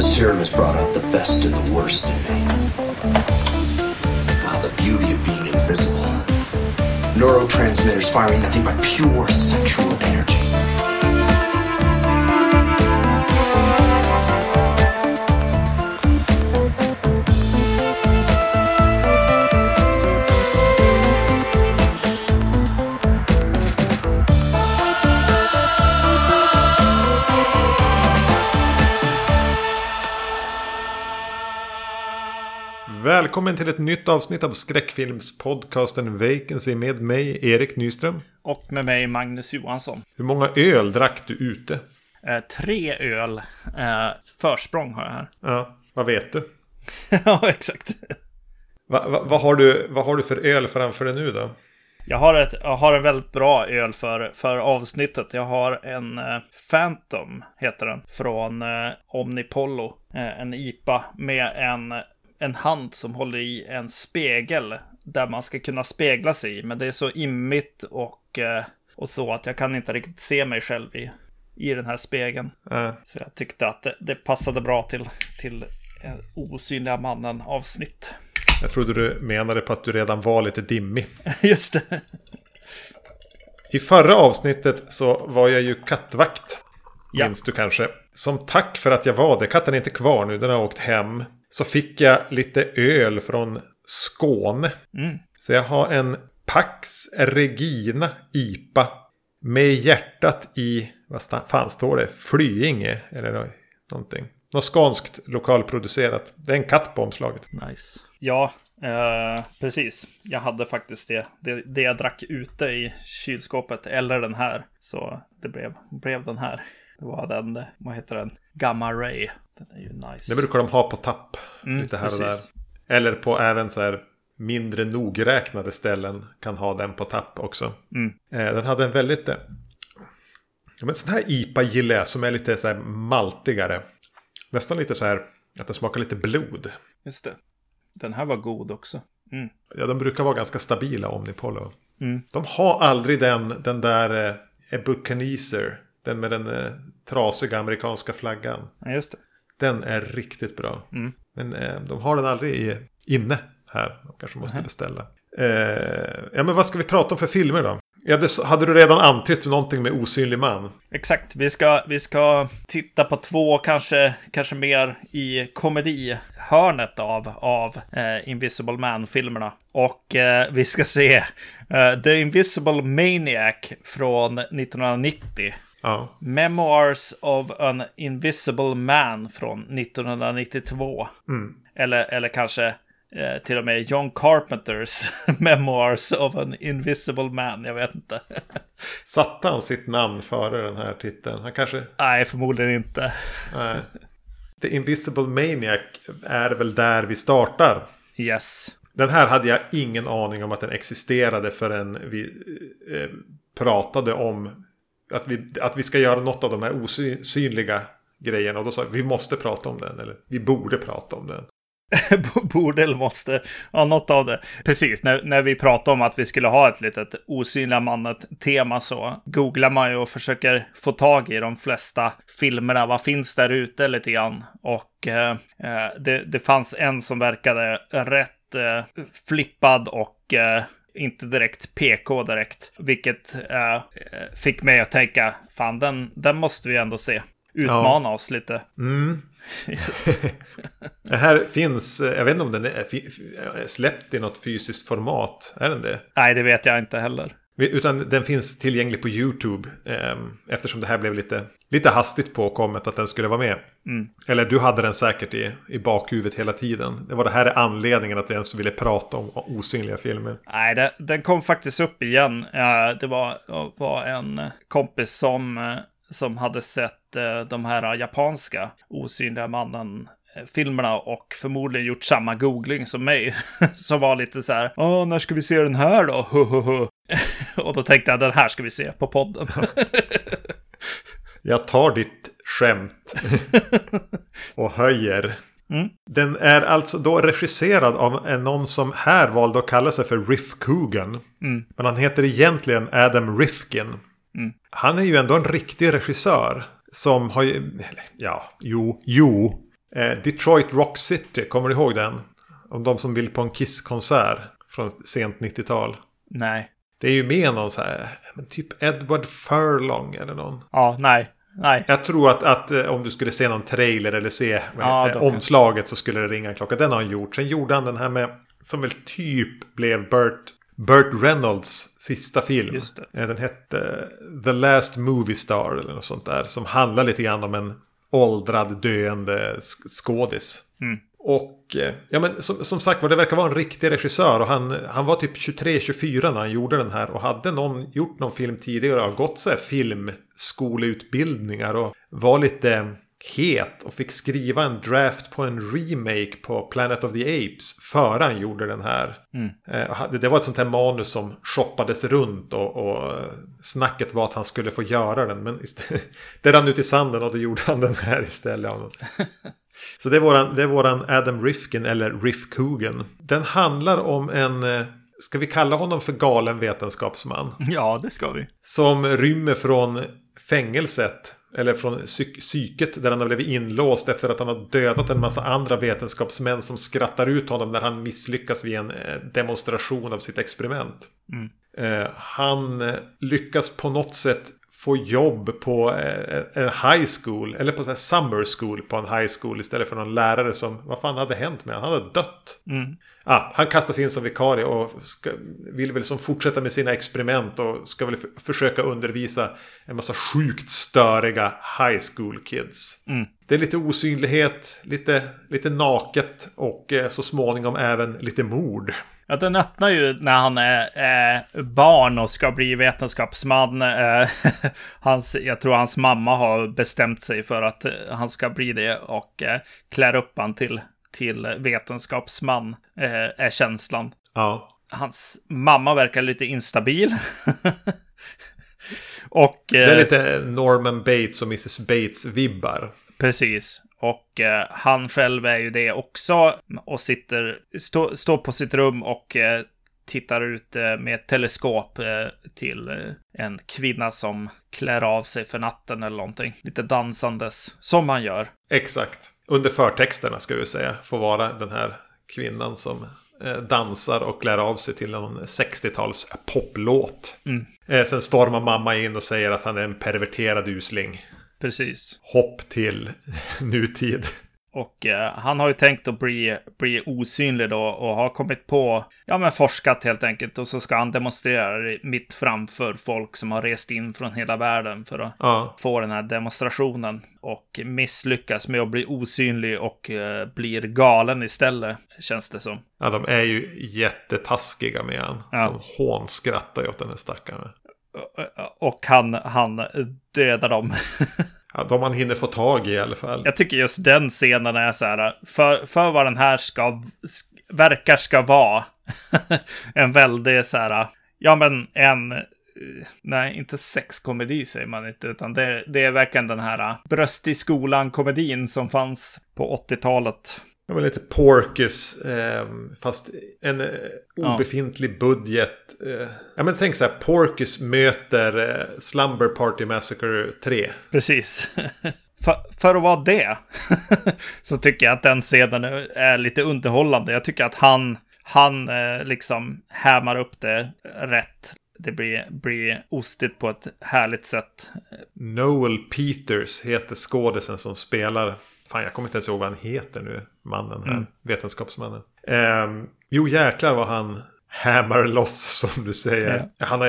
The serum has brought out the best and the worst in me. Ah, the beauty of being invisible. Neurotransmitters firing nothing but pure sexual energy. Välkommen till ett nytt avsnitt av skräckfilmspodcasten Vacancy med mig, Erik Nyström. Och med mig Magnus Johansson. Hur många öl drack du ute? Eh, tre öl. Eh, försprång har jag här. Ja, vad vet du? ja, exakt. Va, va, vad, har du? Vad har du för öl framför dig nu då? Jag har, ett, jag har en väldigt bra öl för, för avsnittet. Jag har en eh, Phantom, heter den, från eh, Omnipollo. Eh, en IPA med en en hand som håller i en spegel där man ska kunna spegla sig i. Men det är så immigt och, eh, och så att jag kan inte riktigt se mig själv i, i den här spegeln. Äh. Så jag tyckte att det, det passade bra till, till osynliga mannen avsnitt. Jag trodde du menade på att du redan var lite dimmig. Just det. I förra avsnittet så var jag ju kattvakt. Ja. Minns du kanske? Som tack för att jag var det. Katten är inte kvar nu, den har åkt hem så fick jag lite öl från Skåne. Mm. Så jag har en Pax Regina IPA med hjärtat i, vad fan står det, Flyinge eller någonting. Något skånskt lokalproducerat. Det är en katt på omslaget. Nice. Ja, eh, precis. Jag hade faktiskt det. det. Det jag drack ute i kylskåpet, eller den här. Så det blev, blev den här. Det var den, vad heter den? Gamma Ray. Den är ju nice. Det brukar de ha på tapp. Mm, lite här och precis. där. Eller på även så här mindre nogräknade ställen kan ha den på tapp också. Mm. Eh, den hade en väldigt... Eh, men sån här IPA gillar jag som är lite så här maltigare. Nästan lite så här att den smakar lite blod. Just det. Den här var god också. Mm. Ja, de brukar vara ganska stabila Omnipollo. Mm. De har aldrig den, den där eh, Ebucaneser. Den med den eh, trasiga amerikanska flaggan. Ja, just det. Den är riktigt bra. Mm. Men eh, de har den aldrig i, inne här. De kanske måste Nähä. beställa. Eh, ja men vad ska vi prata om för filmer då? Ja, det, hade du redan antytt någonting med Osynlig man? Exakt, vi ska, vi ska titta på två, kanske, kanske mer i komedihörnet av, av eh, Invisible Man-filmerna. Och eh, vi ska se eh, The Invisible Maniac från 1990. Ja. Memoirs of an Invisible Man från 1992. Mm. Eller, eller kanske eh, till och med John Carpenters Memoirs of an Invisible Man. Jag vet inte. Satte han sitt namn före den här titeln? Han kanske... Nej, förmodligen inte. Nej. The Invisible Maniac är väl där vi startar. Yes. Den här hade jag ingen aning om att den existerade förrän vi eh, pratade om att vi, att vi ska göra något av de här osynliga grejerna. Och då sa vi vi måste prata om den. Eller vi borde prata om den. Borde eller måste. Ja, något av det. Precis, när, när vi pratade om att vi skulle ha ett litet osynliga mannet-tema så googlar man ju och försöker få tag i de flesta filmerna. Vad finns där ute lite grann? Och eh, eh det, det fanns en som verkade rätt eh, flippad och eh, inte direkt PK direkt. Vilket eh, fick mig att tänka, fan den, den måste vi ändå se. Utmana oss lite. Mm. Yes. Det här finns, jag vet inte om den är släppt i något fysiskt format. Är den det? Nej, det vet jag inte heller. Utan den finns tillgänglig på YouTube. Eh, eftersom det här blev lite, lite hastigt påkommet att den skulle vara med. Mm. Eller du hade den säkert i, i bakhuvudet hela tiden. Det var det här är anledningen att jag ens ville prata om osynliga filmer. Nej, det, den kom faktiskt upp igen. Eh, det var, var en kompis som, eh, som hade sett eh, de här japanska osynliga mannen filmerna och förmodligen gjort samma googling som mig. som var lite så här, Åh, när ska vi se den här då? och då tänkte jag, den här ska vi se på podden. Jag tar ditt skämt och höjer. Mm. Den är alltså då regisserad av en- någon som här valde att kalla sig för Riff Coogan. Mm. Men han heter egentligen Adam Rifkin. Mm. Han är ju ändå en riktig regissör. Som har ju, ja, jo, jo. Eh, Detroit Rock City, kommer du ihåg den? Om de som vill på en Kiss-konsert från sent 90-tal. Nej. Det är ju med någon så här, men typ Edward Furlong eller någon. Ja, nej. Nej. Jag tror att, att eh, om du skulle se någon trailer eller se Ja, eh, då kan- omslaget så skulle det ringa en klocka. Den har han gjort. Sen gjorde han den här med, som väl typ blev Burt, Burt Reynolds sista film. Just det. Eh, Den hette The Last Movie Star eller något sånt där. Som handlar lite grann om en åldrad döende sk- skådis. Mm. Och eh, ja, men som, som sagt var, det verkar vara en riktig regissör. Och han, han var typ 23-24 när han gjorde den här. Och hade någon gjort någon film tidigare och gått så här filmskoleutbildningar. Och var lite het och fick skriva en draft på en remake på Planet of the Apes. Före han gjorde den här. Eh, och hade- Det var ett sånt här manus som shoppades runt och, och eh, snacket var att han skulle få göra den. Men istället, det rann ut i sanden och då gjorde han den här istället. Så det är våran, det är våran Adam Rifkin eller Riff Coogan. Den handlar om en, eh, ska vi kalla honom för galen vetenskapsman? Ja, det ska vi. Som rymmer från fängelset. Eller från psyk- psyket där han har blivit inlåst efter att han har dödat en massa andra vetenskapsmän som skrattar ut honom när han misslyckas vid en eh, demonstration av sitt experiment. Eh, han lyckas på något sätt få jobb på eh, en high school. Eller på här summer school på en high school. Istället för någon lärare som, vad fan hade hänt med honom? Han hade dött. Ah, han kastas in som vikarie och ska, vill väl som fortsätta med sina experiment och ska väl försöka undervisa en massa sjukt störiga high school kids. Det är lite osynlighet, lite, lite naket och eh, så småningom även lite mord. Ja, den öppnar ju när han är, är barn och ska bli vetenskapsman. Eh, hans, jag tror hans mamma har bestämt sig för att eh, han ska bli det och eh, klär upp han till, till vetenskapsman, är känslan. Ja, Hans mamma verkar lite instabil. och... det är lite Norman Bates och Mrs Bates-vibbar. Precis. Och eh, han själv är ju det också. Och sitter, stå, står på sitt rum och eh, tittar ut eh, med ett teleskop eh, till eh, en kvinna som klär av sig för natten eller någonting. Lite dansandes, som man gör. Exakt. Under förtexterna ska vi säga får vara den här kvinnan som dansar och klär av sig till någon 60-tals poplåt. Eh, sen stormar mamma in och säger att han är en perverterad usling. Precis. Hopp till nutid. Och eh, han har ju tänkt att bli, bli osynlig då och har kommit på, ja men forskat helt enkelt. Och så ska han demonstrera mitt framför folk som har rest in från hela världen för att Ja, få den här demonstrationen. Och misslyckas med att bli osynlig och eh, blir galen istället, känns det som. ja de är ju jättetaskiga med han. Ja. De hånskrattar ju åt den här stackaren. Och han, han dödar dem. Ja, de man hinner få tag i i alla fall. Jag tycker just den scenen är så här, för, för vad den här ska, verkar ska vara. en väldigt så här, ja men en, nej inte sexkomedi säger man inte, utan det, det är verkligen den här bröst i skolan-komedin som fanns på 80-talet. Det var lite Porkus, eh, fast en eh, obefintlig budget. Eh, ja men tänk så här, Porkus möter eh, Slumber Party Massacre 3. Precis. för, för att vara det så tycker jag att den scenen är, lite underhållande. Jag tycker att han, han eh, liksom hämar upp det rätt. Det blir, blir ostigt på ett härligt sätt. Noel Peters heter skådisen som spelar. Fan, jag kommer inte ens ihåg vad han heter nu. Mannen här. Vetenskapsmannen. Eh, jo, jäklar vad han hammer loss som du säger. Han, har,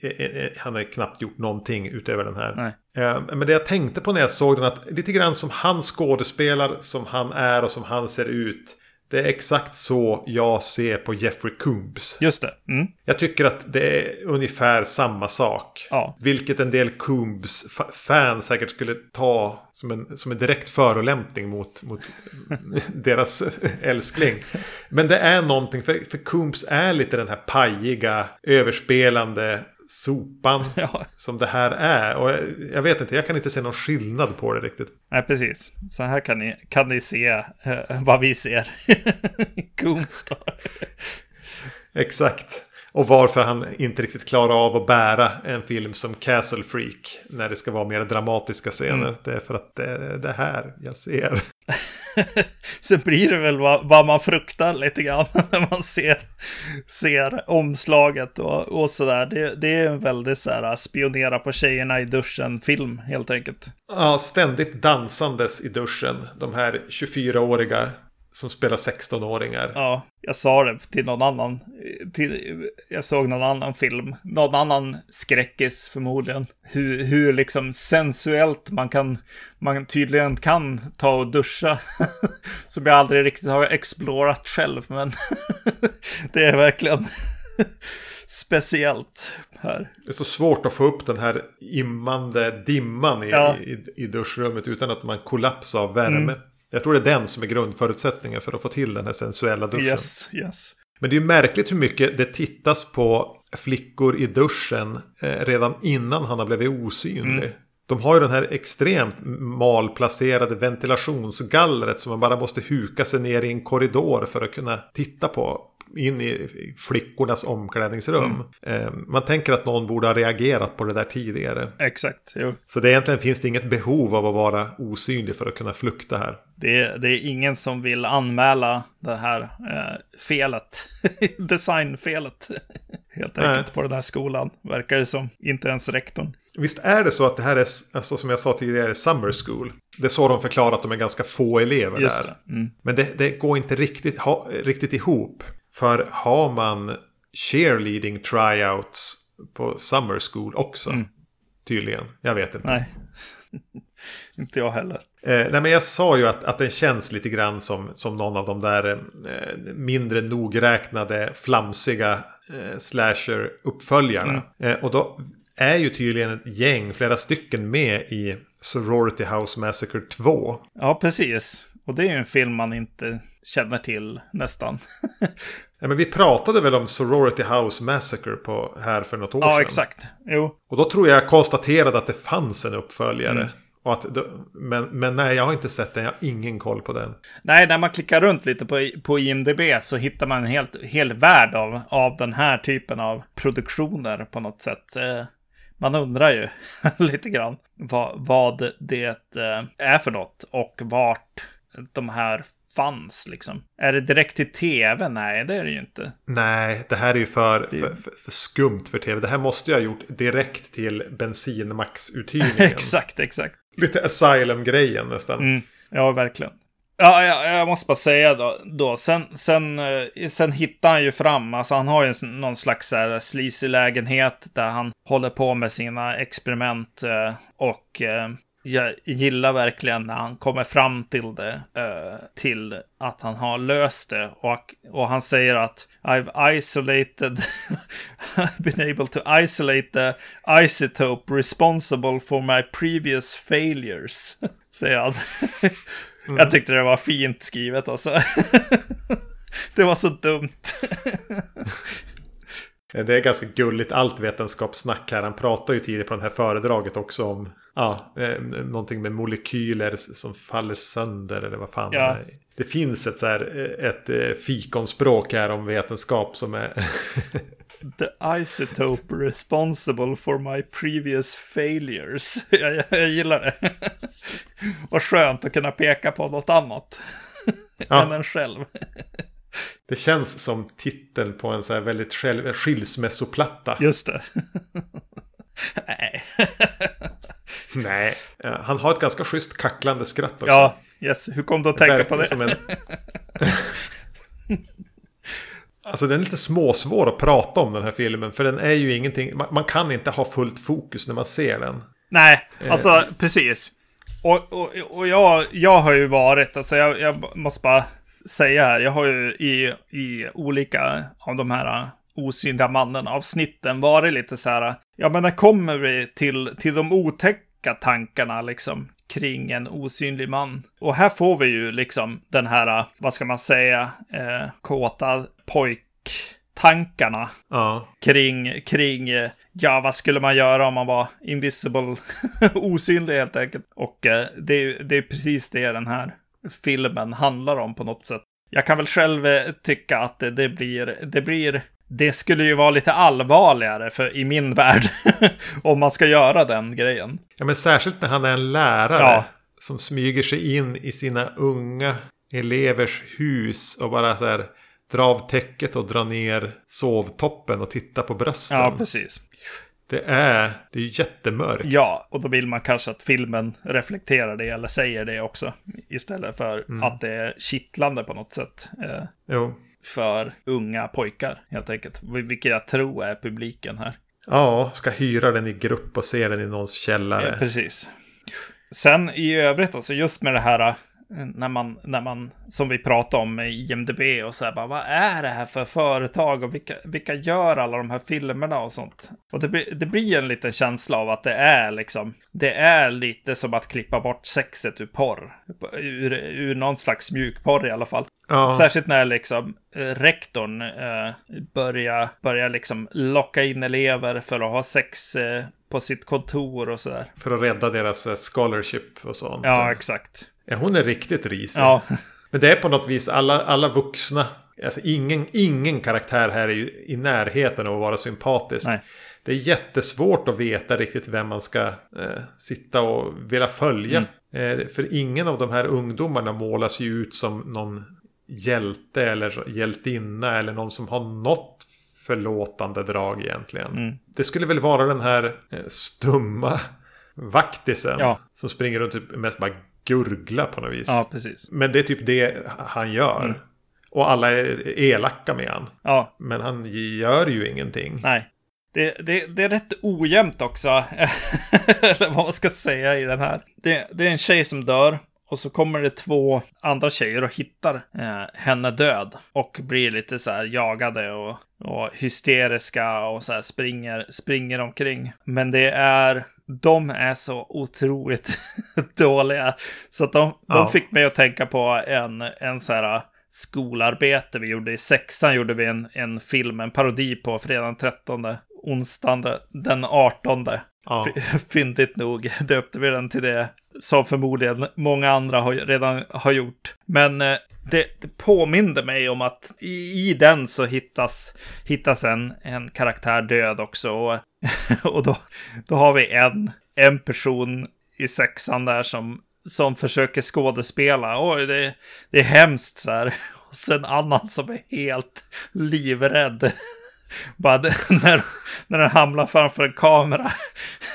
eh, eh, han har knappt gjort någonting utöver den här. Nej. Eh, Men det jag tänkte på när jag såg den att lite grann som han skådespelar, som han är och som han ser ut. Det är exakt så jag ser på Jeffrey Combs. Just det. Mm. Jag tycker att det är ungefär samma sak. Ja. Vilket en del Coombs fa- fans säkert skulle ta som en, som en direkt förolämpning mot, mot deras älskling. Men det är någonting, för, för Coombs är lite den här pajiga, överspelande sopan Ja. som det här är. Och jag, jag vet inte, jag kan inte se någon skillnad på det riktigt. Nej, precis. Så här kan ni, kan ni se eh, vad vi ser. Goomstar. Exakt. Och varför han inte riktigt klarar av att bära en film som Castle Freak. När det ska vara mer dramatiska scener. Det är för att det är det här jag ser. sen blir det väl vad, vad, man fruktar lite grann när man ser, ser omslaget och, och sådär. Det, det är en väldigt så här spionera på tjejerna i duschen-film helt enkelt. Ja, ständigt dansandes i duschen. De här 24-åriga som spelar 16-åringar. Ja, jag sa det till någon annan. Till, jag såg någon annan film. Någon annan skräckis förmodligen. Hur, hur liksom sensuellt man kan, man tydligen kan ta och duscha. Som jag aldrig riktigt har explorat själv, men det är verkligen speciellt här. Det är så svårt att få upp den här immande dimman i, ja. i, i duschrummet utan att man kollapsar av värme. Mm. Jag tror det är den som är grundförutsättningen för att få till den här sensuella duschen. Yes, yes. Men det är ju märkligt hur mycket det tittas på flickor i duschen eh, redan innan han har blivit osynlig. Mm. De har ju den här extremt malplacerade ventilationsgallret som man bara måste huka sig ner i en korridor för att kunna titta på in i flickornas omklädningsrum. Mm. Eh, man tänker att någon borde ha reagerat på det där tidigare. Exakt, jo. Så det egentligen finns det inget behov av att vara osynlig för att kunna flukta här. Det, det är ingen som vill anmäla det här eh, felet, designfelet. Helt enkelt Nej. på den här skolan, verkar det som. Inte ens rektorn. Visst är det så att det här är, alltså, som jag sa tidigare, summer school. Det är så de förklarar att de är ganska få elever Just där. Mm. Men det, det, går inte riktigt, ha, riktigt ihop. För har man cheerleading tryouts på summer school också? Mm. Tydligen, jag vet inte. Nej, inte jag heller. Eh, nej men jag sa ju att, att den känns lite grann som, som någon av de där eh, mindre nogräknade flamsiga eh, slasher-uppföljarna. Mm. Eh, och då är ju tydligen ett gäng, flera stycken med i Sorority House Massacre 2. Ja, precis. Och det är ju en film man inte känner till nästan. ja, men vi pratade väl om Sorority House Massacre på, här för något år ja, sedan. Ja, exakt. Jo. Och då tror jag jag konstaterade att det fanns en uppföljare. Mm. Och att, men, men nej, jag har inte sett den. Jag har ingen koll på den. Nej, när man klickar runt lite på, på IMDB så hittar man en helt, hel värld av, av den här typen av produktioner på något sätt. Eh, man undrar ju lite grann vad, vad det eh, är för något och vart de här fanns liksom. Är det direkt till tv? Nej, det är det ju inte. Nej, det här är ju för, det... för, för, för, skumt för tv. Det här måste jag ha gjort direkt till bensinmaxuthyrningen. exakt, exakt. Lite Asylum-grejen nästan. Mm, ja, verkligen. Ja, jag, jag, måste bara säga då, då sen, sen, eh, sen hittar han ju fram, alltså han har ju någon slags här sleazy lägenhet där han håller på med sina experiment eh, och eh, jag gillar verkligen när han kommer fram till det, till att han har löst det och, och han säger att I've isolated, I've been able to isolate the isotope responsible for my previous failures, säger han. Mm. Jag tyckte det var fint skrivet alltså. det var så dumt. Det är ganska gulligt allt vetenskapssnack här. Han pratar ju tidigare på det här föredraget också om ja, eh, någonting med molekyler som faller sönder eller vad fan ja. det, det finns ett, så här, eh, ett eh, fikonspråk här om vetenskap som är The isotope responsible for my previous failures. jag, jag, jag gillar det. Vad skönt att kunna peka på något annat. Ja. än en själv. Det känns som titeln på en så här väldigt själv, skilsmässoplatta. Just det. Nej. Nej, han har ett ganska schysst kacklande skratt också. Ja, yes. Hur kom du att tänka på det? Som en... Alltså den är lite småsvår att prata om den här filmen. För den är ju ingenting. Man, man kan inte ha fullt fokus när man ser den. Nej, eh. alltså eh. precis. Och, och, och jag, jag har ju varit, alltså jag, jag måste bara säga här. Jag har ju i, i olika av de här osynliga mannen avsnitten varit lite så här. Ja, men när kommer vi till, till de otäcka tankarna liksom? kring en osynlig man. Och här får vi ju liksom den här, vad ska man säga, eh, kåta pojktankarna. Ja. Kring, kring, ja vad skulle man göra om man var invisible, osynlig helt enkelt. Och eh, det, är, det är precis det den här filmen handlar om på något sätt. Jag kan väl själv eh, tycka att det, det blir, det blir det skulle ju vara lite allvarligare för, i min värld om man ska göra den grejen. Ja, men särskilt när han är en lärare. Ja. som smyger sig in i sina unga elevers hus och bara så här dra av täcket och dra ner sovtoppen och titta på brösten. Ja, precis. Det är, det är jättemörkt. Ja, och då vill man kanske att filmen reflekterar det eller säger det också. Istället för Mm. att det är kittlande på något sätt. Eh, Jo. för unga pojkar helt enkelt. Vilket jag tror är publiken här. Ja, ska hyra den i grupp och se den i någons källare. Ja, precis. Sen i övrigt, alltså just med det här eh, när man, när man, som vi pratade om med IMDB och så här, bara, vad är det här för företag och vilka, vilka gör alla de här filmerna och sånt? Och det blir, det blir en liten känsla av att det är liksom, det är lite som att klippa bort sexet ur porr. Ur, ur någon slags mjukporr i alla fall. Ja. Särskilt när liksom eh, rektorn eh, börjar, börjar liksom locka in elever för att ha sex eh, på sitt kontor och sådär. För att rädda deras eh, scholarship och sånt. Ja, exakt. Ja, hon är riktigt risig. Ja, Men det är på något vis alla, alla vuxna. Alltså ingen, ingen karaktär här är ju i närheten av att vara sympatisk. Nej. Det är jättesvårt att veta riktigt vem man ska eh, sitta och vilja följa. Mm. Eh, för ingen av de här ungdomarna målas ju ut som någon hjälte eller hjältinna eller någon som har något förlåtande drag egentligen. Mm. Det skulle väl vara den här eh, stumma vaktisen Ja. som springer runt typ mest bara gurgla på något vis. ja precis. Men det är typ det han gör. Mm. Och alla är elaka med han. Ja, Men han gör ju ingenting. nej. Det, det, det är rätt ojämnt också, eller vad man ska säga i den här. Det, det är en tjej som dör och så kommer det två andra tjejer och hittar eh, henne död och blir lite så här jagade och, och hysteriska och så här springer, springer omkring. Men det är, de är så otroligt dåliga så de, de Ja. fick mig att tänka på en, en så här skolarbete vi gjorde i sexan gjorde vi en, en film, en parodi på fredagen den 13, onsdagen den 18. Ja. Fyndigt nog döpte vi den till det som förmodligen många andra har, redan har gjort. Men eh, det, det påminde mig om att i, i den så hittas, hittas en, en karaktär död också. Och, och då, då har vi en, en person i sexan där som, som försöker skådespela. Oj, det, det är hemskt så här. Och sen annan som är helt livrädd. Bara det- när, när den hamnar framför en kamera.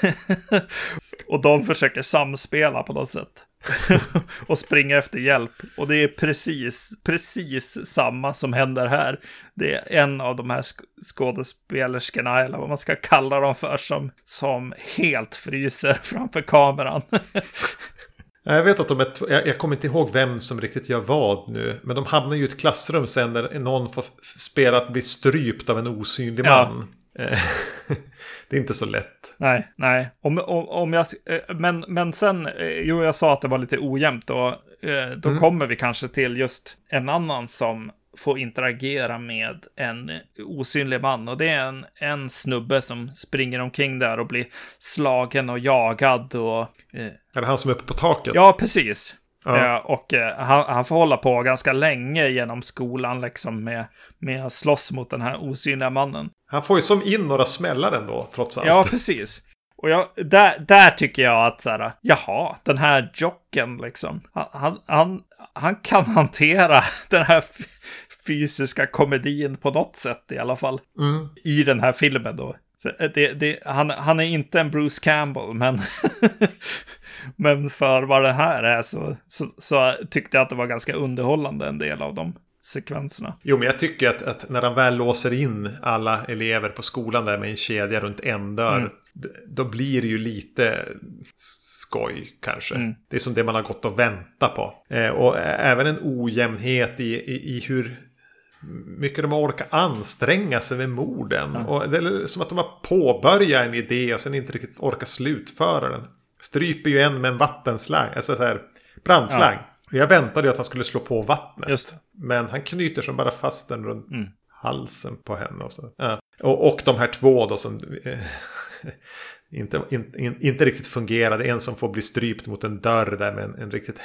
och de försöker samspela på något sätt. och springa efter hjälp. Och det är precis, precis samma som händer här. Det är en av de här sk- skådespelerskorna, eller vad man ska kalla dem för, som, som helt fryser framför kameran. Jag vet att de är, jag, jag kommer inte ihåg vem som riktigt gör vad nu. Men de hamnar ju i ett klassrum sen där någon får spela att bli strypt av en osynlig Ja. man. Eh, det är inte så lätt. Nej, nej. Om, om, om jag, eh, men, men sen, eh, jo, jag sa att det var lite ojämnt och eh, då kommer vi kanske till just en annan som får interagera med en osynlig man. Och det är en, en snubbe som springer omkring där och blir slagen och jagad och... Eh, Är det han som är uppe på taket? ja, precis. Ja. Eh, och eh, han, han får hålla på ganska länge genom skolan liksom med, med att slåss mot den här osynliga mannen. Han får ju som in några smällar ändå, trots allt. Ja, precis. Och jag, där, där tycker jag att så här, jaha, den här jocken liksom. Han, han, han, han kan hantera den här fysiska komedin på något sätt i alla fall. Mm. I den här filmen då. Eh, det, det, han, han är inte en Bruce Campbell, men, men för vad det här är så, så, så tyckte jag att det var ganska underhållande en del av de sekvenserna. Jo, men jag tycker att, att när han väl låser in alla elever på skolan där med en kedja runt en dörr. Mm. Då blir det ju lite skoj kanske. Mm. Det är som det man har gått och väntat på. Eh, och även en ojämnhet i, i, i hur mycket de orkar anstränga sig med morden. Och det är som att de har påbörjat en idé och sen inte riktigt orkar slutföra den. Stryper ju en med en vattenslang, alltså så här brandslang. Och Jag väntade ju att han skulle slå på vattnet. Just. Men han knyter som bara fast den runt Mm. halsen på henne. Och, så. Ja. och, och de här två då som eh, inte, in, in, inte riktigt fungerade. En som får bli strypt mot en dörr där med en, en riktigt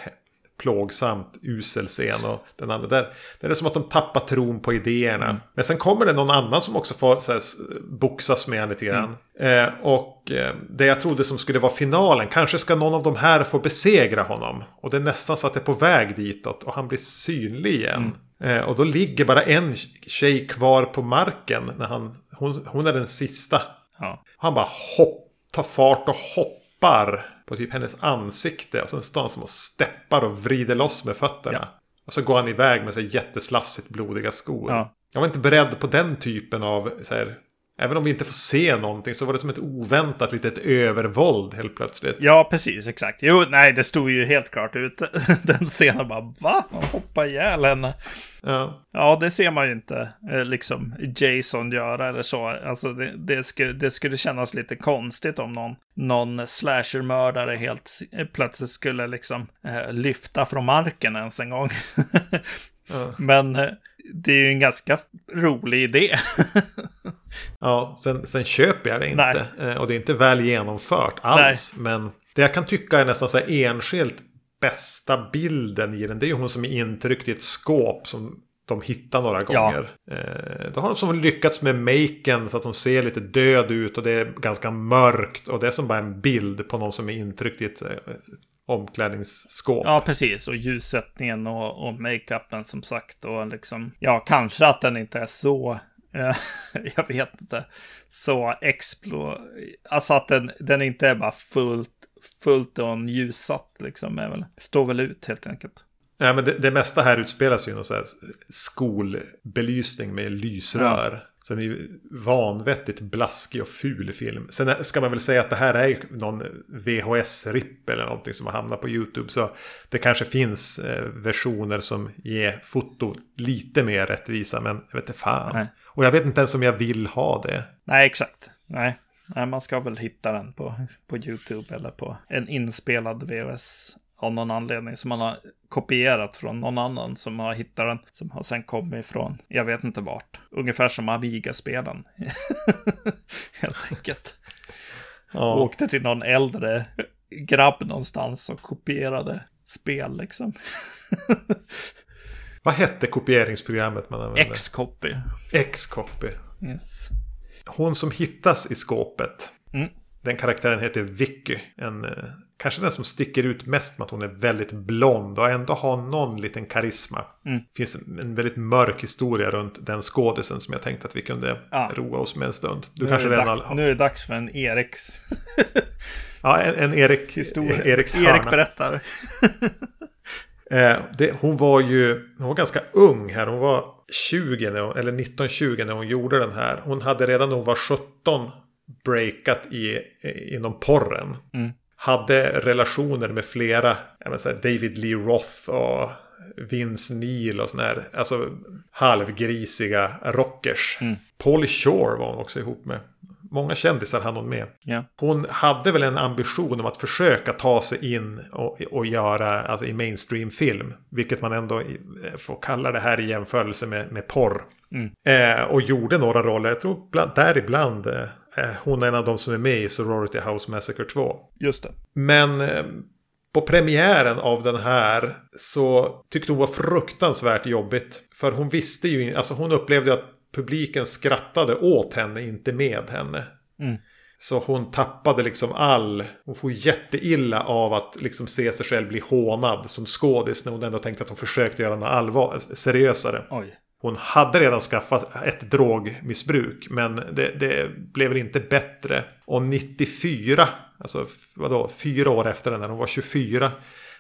plågsamt usel scen. Och den andra, där, där är det som att de tappar tron på idéerna. Mm. Men sen kommer det någon annan som också får så här, boxas med lite grann. Mm. Eh, och eh, det jag trodde som skulle vara finalen, kanske ska någon av de här få besegra honom. Och det är nästan så att det är på väg ditåt och han blir synlig igen. Mm. Eh, och då ligger bara en tjej kvar på marken. När han, hon, hon är den sista. Ja. Han bara hopp, tar fart och hoppar på typ hennes ansikte. Och sen står han som och steppar och vrider loss med fötterna. Ja. Och så går han iväg med sig jätteslafsigt blodiga skor. Ja. Jag var inte beredd på den typen av så här, Även om vi inte får se någonting så var det som ett oväntat litet övervåld helt plötsligt. Ja, precis, exakt. Jo, nej, det stod ju helt klart ut. Den scenen bara, va? Han hoppar ihjäl henne. Ja. ja, det ser man ju inte eh, liksom Jason göra eller så. Alltså det, det, skulle, det skulle kännas lite konstigt om någon, någon slashermördare helt eh, plötsligt skulle liksom eh, lyfta från marken ens en gång. ja. Men det är ju en ganska rolig idé. ja, sen, sen köper jag det inte. Nej. Eh, och det är inte väl genomfört alls. Nej. Men det jag kan tycka är nästan så här enskilt bästa bilden i den. Det är ju hon som är intryckt i ett skåp som de hittar några gånger. Ja. Eh, då har de som lyckats med maken så att de ser lite död ut och det är ganska mörkt. Och det är som bara en bild på någon som är intryckt i ett eh, omklädningsskåp. Ja, precis. Och ljussättningen och, och makeupen som sagt. Och liksom, ja, kanske att den inte är så eh, jag vet inte, så explo... Alltså att den, den inte är bara fullt, fullt on ljussatt liksom. Är väl, står väl ut helt enkelt. Ja, men det, det mesta här utspelas ju i någon så här skolbelysning med lysrör. Ja. Sen är ju vanvettigt blaskig och ful film. Sen ska man väl säga att det här är någon VHS-ripp eller någonting som har hamnat på YouTube. Så det kanske finns eh, versioner som ger foto lite mer rättvisa. Men jag vet inte fan. Nej. Och jag vet inte ens om jag vill ha det. Nej, exakt. Nej. Nej, man ska väl hitta den på, på YouTube eller på en inspelad VHS av någon anledning som man har kopierat från någon annan som har hittat den. Som har sen kommit ifrån, jag vet inte vart. Ungefär som Amiga-spelen. Helt enkelt. Ja. Åkte till någon äldre grabb någonstans och kopierade spel liksom. Vad hette kopieringsprogrammet man använde? X-copy. X-copy. Yes. Hon som hittas i skåpet. Mm. Den karaktären heter Vicky. En, eh, kanske den som sticker ut mest med att hon är väldigt blond och ändå har någon liten karisma. Mm. Det finns en väldigt mörk historia runt den skådisen som jag tänkte att vi kunde ja. roa oss med en stund. Du nu, kanske är redan all... nu är det dags för en Eriks... ja, en, en Erik... Historia. Eriks hörna. Erik berättar. eh, det, hon var ju hon var ganska ung här. Hon var 20 när, eller 1920 när hon gjorde den här. Hon hade redan när hon var 17 breakat i, inom porren. Mm. Hade relationer med flera, säga, David Lee Roth och Vince Neil och sådana här, alltså halvgrisiga rockers. Mm. Paul Shore var hon också ihop med. Många kändisar hann hon med. Yeah. Hon hade väl en ambition om att försöka ta sig in och, och göra alltså, i mainstream-film. Vilket man ändå får kalla det här i jämförelse med, med porr. Mm. Eh, och gjorde några roller, jag tror bland, däribland eh, Eh, hon är en av de som är med i Sorority House Massacre 2. Just det. Men eh, på premiären av den här så tyckte hon var fruktansvärt jobbigt. För hon visste ju, alltså hon upplevde att publiken skrattade åt henne, inte med henne. Mm. Så hon tappade liksom all, hon får jätteilla av att liksom se sig själv bli hånad som skådis när hon ändå tänkte att hon försökte göra något allvar, seriösare. Oj. Hon hade redan skaffat ett drogmissbruk men det, det blev inte bättre. Och 94, alltså vadå, fyra år efter den när hon var 24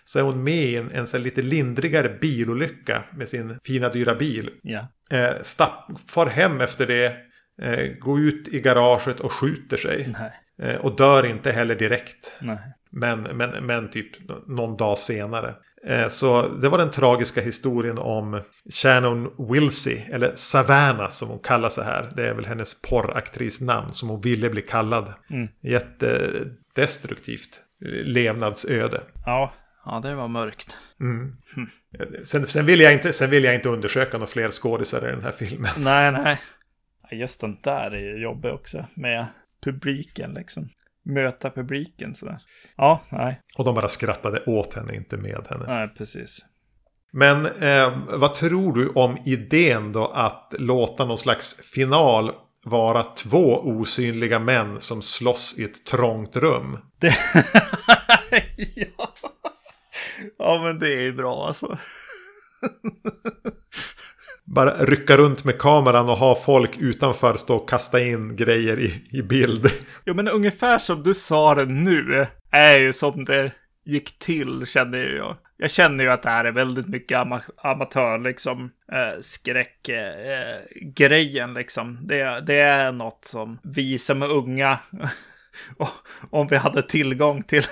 så är hon med i en, en lite lindrigare bilolycka med sin fina dyra bil. Ja. Eh, stapp, far hem efter det, eh, går ut i garaget och skjuter sig. Eh, och dör inte heller direkt. Nej. Men, men, men typ någon dag senare. Eh, så det var den tragiska historien om Shannon Wilsey, eller Savannah som hon kallar sig här. Det är väl hennes porraktrisnamn som hon ville bli kallad. Mm. Jättedestruktivt levnadsöde. Ja, ja det var mörkt. Mm. Hm. Sen, sen, vill jag inte, sen vill jag inte undersöka några fler skådisar i den här filmen. Nej, nej. Just den där är ju jobbig också med publiken liksom. Möta publiken sådär. Ja, nej. Och de bara skrattade åt henne, inte med henne. Nej, precis. Men eh, vad tror du om idén då att låta någon slags final vara två osynliga män som slåss i ett trångt rum? Det... ja. ja, men det är ju bra alltså. Bara rycka runt med kameran och ha folk utanför stå och kasta in grejer i, i bild. Jo, men ungefär som du sa det nu är ju som det gick till känner jag. Jag känner ju att det här är väldigt mycket ama amatör, liksom, eh, skräckgrejen, eh, liksom. Det, det är något som vi som är unga, om vi hade tillgång till,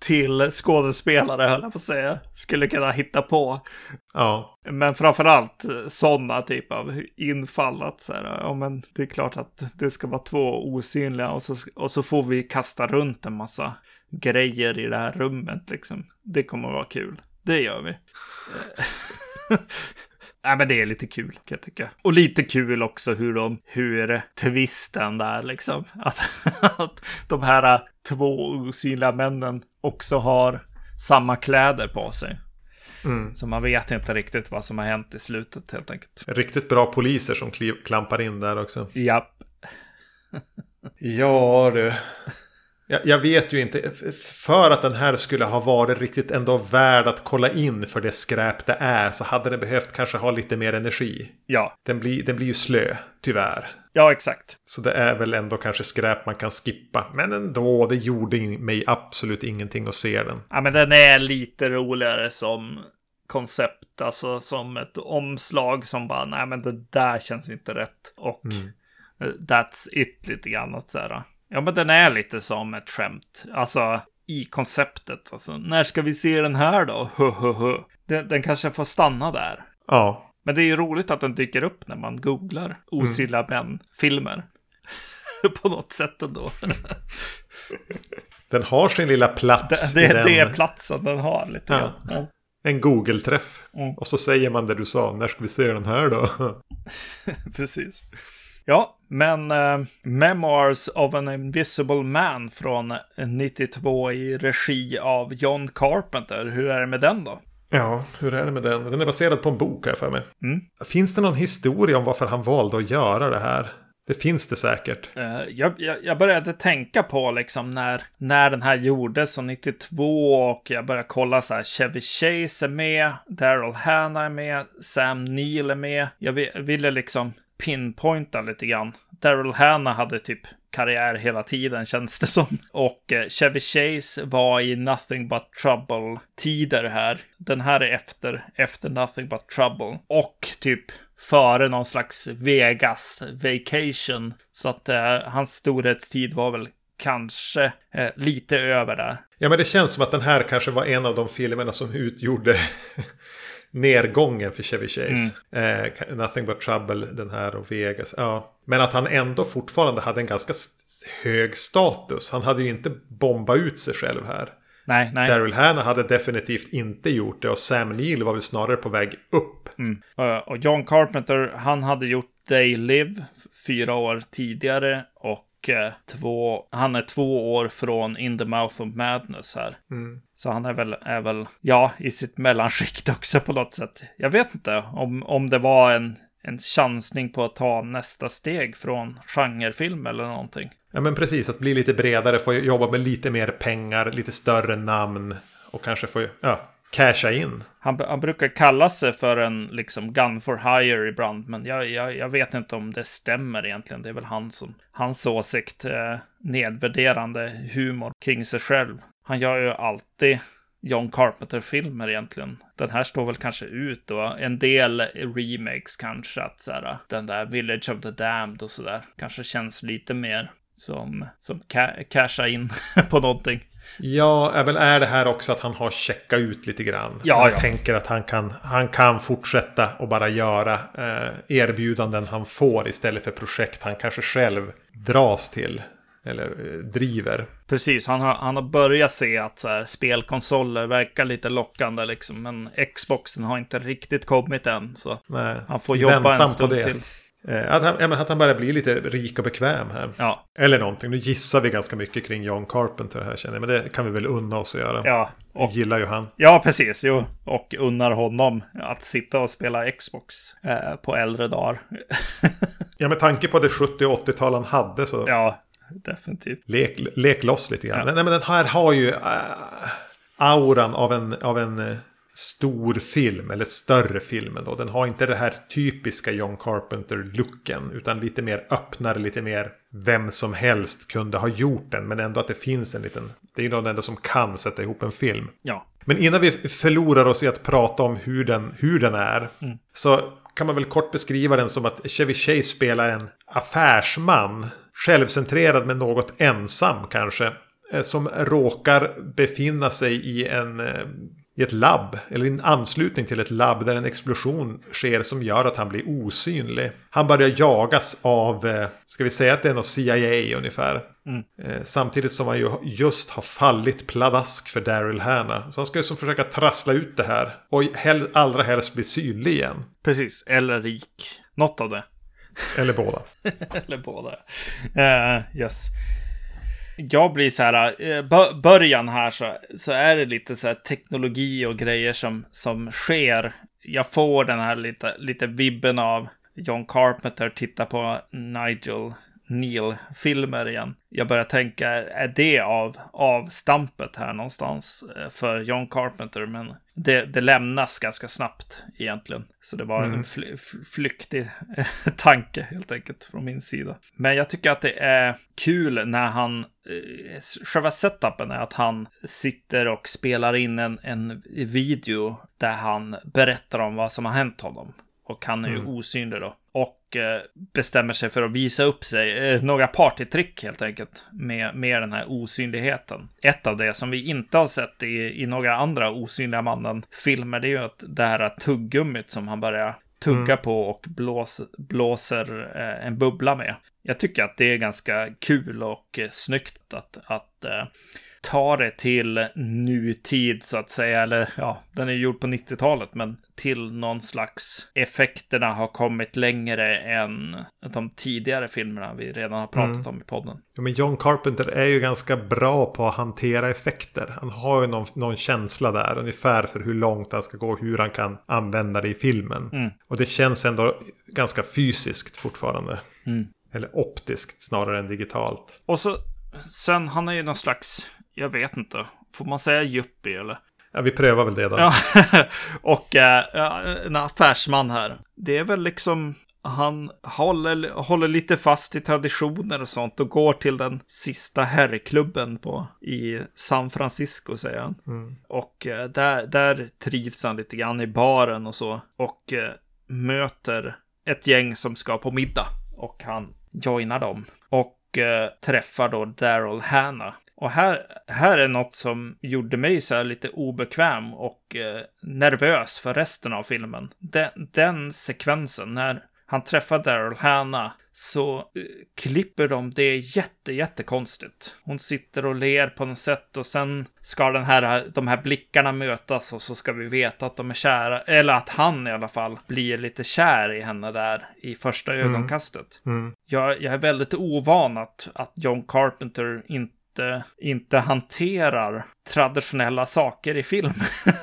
till skådespelare, höll jag på att säga, skulle kunna hitta på. Ja. Men framförallt sådana typ av infall. Att så här, ja, men det är klart att det ska vara två osynliga och så, och så får vi kasta runt en massa grejer i det här rummet liksom. Det kommer att vara kul. Det gör vi. Nej, men det är lite kul kan jag tycka. Och lite kul också hur de, hur twisten där liksom. Att, att de här två osynliga männen också har samma kläder på sig. Mm. Så man vet inte riktigt vad som har hänt i slutet helt enkelt. Riktigt bra poliser som klampar in där också. Japp. ja du. Jag, jag, vet ju inte. För att den här skulle ha varit riktigt ändå värd att kolla in för det skräp det är. Så hade den behövt kanske ha lite mer energi. Ja. Den blir, den blir ju slö, tyvärr. Ja, exakt. Så det är väl ändå kanske skräp man kan skippa. Men ändå, det gjorde mig absolut ingenting att se den. Ja, men den är lite roligare som koncept. Alltså som ett omslag som bara, nej men det där känns inte rätt. Och mm. that's it lite grann. Att så här, Ja, men den är lite som ett skämt. Alltså i konceptet. Alltså, när ska vi se den här då? Den, den kanske får stanna där. Ja. Men det är ju roligt att den dyker upp när man googlar osynliga mm. män-filmer. På något sätt ändå. den har sin lilla plats. Det, det, det är platsen den har lite ja. ja. En Google-träff. Mm. Och så säger man det du sa. När ska vi se den här då? Precis. Ja, men uh, Memoirs of an Invisible Man från 92 i regi av John Carpenter. Hur är det med den då? Ja, hur är det med den? Den är baserad på en bok här för mig. Mm. Finns det någon historia om varför han valde att göra det här? Det finns det säkert. Uh, jag, jag, jag, började tänka på liksom när, när den här gjordes, så 92, och jag började kolla så här, Chevy Chase är med, Daryl Hannah är med, Sam Neill är med. Jag ville liksom pinpointa lite grann. Daryl Hannah hade typ karriär hela tiden känns det som. Och eh, Chevy Chase var i Nothing But Trouble-tider här. Den här är efter, efter Nothing But Trouble. Och typ före någon slags Vegas vacation. Så att eh, hans storhetstid var väl kanske eh, lite över där. Ja, men det känns som att den här kanske var en av de filmerna som utgjorde nedgången för Chevy Chase. Mm. Eh, Nothing but trouble, den här och Vegas. Ja. Men att han ändå fortfarande hade en ganska hög status. Han hade ju inte bombat ut sig själv här. Nej, nej. Daryl Hannah hade definitivt inte gjort det och Sam Neill var väl snarare på väg upp. Mm. Och John Carpenter, han hade gjort They Live fyra år tidigare och Eh, två, han är två år från In the Mouth of Madness här. Mm. Så han är väl, är väl, ja, i sitt mellanskikt också på något sätt. Jag vet inte om, om det var en, en chansning på att ta nästa steg från genrefilm eller någonting. Ja men precis, att bli lite bredare, få jobba med lite mer pengar, lite större namn och kanske få, ja, casha in. Han, han, brukar kalla sig för en liksom gun for hire ibland, men jag, jag, jag, vet inte om det stämmer egentligen. Det är väl han som, hans åsikt, eh, nedvärderande humor kring sig själv. Han gör ju alltid John Carpenter-filmer egentligen. Den här står väl kanske ut och en del remakes kanske att så här, den där Village of the Damned och sådär kanske känns lite mer som, som ca casha in på någonting. Ja, väl är det här också att han har checkat ut lite grann. Ja, jag ja. tänker att han kan, han kan fortsätta och bara göra eh, erbjudanden han får istället för projekt han kanske själv dras till. Eller eh, driver. Precis, han har, han har börjat se att så här, spelkonsoler verkar lite lockande liksom. Men Xboxen har inte riktigt kommit än. Så Nej, han får jobba en stund till. Eh, att, han, att han börjar bli lite rik och bekväm här. Ja, Eller någonting. Nu gissar vi ganska mycket kring John Carpenter här känner jag. Men det kan vi väl unna oss att göra. ja. Och, gillar ju han. ja, precis. Jo. Och unnar honom att sitta och spela Xbox eh, på äldre dagar. Ja, med tanke på det 70 och 80-tal han hade så ja, definitivt. lek, lek loss lite grann. Ja. Nej, men den här har ju äh, auran av en, av en äh, stor film, eller större film ändå. Den har inte det här typiska John Carpenter-looken, utan lite mer öppnare, lite mer vem som helst kunde ha gjort den. Men ändå att det finns en liten, det är ju den enda som kan sätta ihop en film. Ja, Men innan vi förlorar oss i att prata om hur den, hur den är. Så kan man väl kort beskriva den som att Chevy Chase spelar en affärsman. Självcentrerad men något ensam kanske. eh, Som råkar befinna sig i en... I ett labb, eller i en anslutning till ett labb där en explosion sker som gör att han blir osynlig. Han börjar jagas av, eh, ska vi säga att det är något CIA ungefär. Eh, Samtidigt som han ju just har fallit pladask för Daryl Hannah. Så han ska ju som försöka trassla ut det här. Och hel, allra helst bli synlig igen. precis. Eller rik. Något av det. Eller båda. Eller båda. Uh, yes. Jag blir så här, eh, början här så, så är det lite så här teknologi och grejer som, som sker. Jag får den här lite, lite vibben av John Carpenter titta på Nigel Neil-filmer igen. Jag börjar tänka, är det av avstampet här någonstans eh, för John Carpenter? Men det, det lämnas ganska snabbt egentligen. Så det var en fly, fly- flyktig eh, tanke helt enkelt från min sida. Men jag tycker att det är kul när han, eh, själva setupen är att han sitter och spelar in en, en video där han berättar om vad som har hänt honom. Och han är ju osynlig då. Och eh, bestämmer sig för att visa upp sig. Eh, några partytrick helt enkelt. Med, med den här osynligheten. Ett av det som vi inte har sett i, i några andra osynliga mannen-filmer. Det är ju att det här tuggummit som han börjar tugga på och blås, blåser eh, en bubbla med. Jag tycker att det är ganska kul och snyggt att, att ta det till nutid så att säga. Eller ja, den är gjord på 90-talet, men till någon slags effekterna har kommit längre än de tidigare filmerna vi redan har pratat om i podden. Ja, men John Carpenter är ju ganska bra på att hantera effekter. Han har ju någon, någon känsla där ungefär för hur långt han ska gå hur han kan använda det i filmen. Och det känns ändå ganska fysiskt fortfarande. Eller optiskt snarare än digitalt. Och så sen, han är ju någon slags, jag vet inte, får man säga yuppie eller? Ja, vi prövar väl det då. Ja, och ja, en affärsman här. Det är väl liksom, han håller, håller lite fast i traditioner och sånt och går till den sista herrklubben på, i San Francisco, säger han. Och eh, där, där trivs han lite grann i baren och så. Och eh, möter ett gäng som ska på middag. Och han joinar dem. Och träffar då Daryl Hannah. Och här, här är något som gjorde mig så här lite obekväm och eh, nervös för resten av filmen. Den, den sekvensen, när han träffar Daryl Hannah, så eh, klipper de det jätte, jättekonstigt. Hon sitter och ler på något sätt och sen ska den här, de här blickarna mötas och så ska vi veta att de är kära, eller att han i alla fall blir lite kär i henne där i första ögonkastet. Jag, jag är väldigt ovan att, att John Carpenter inte inte, inte hanterar traditionella saker i film.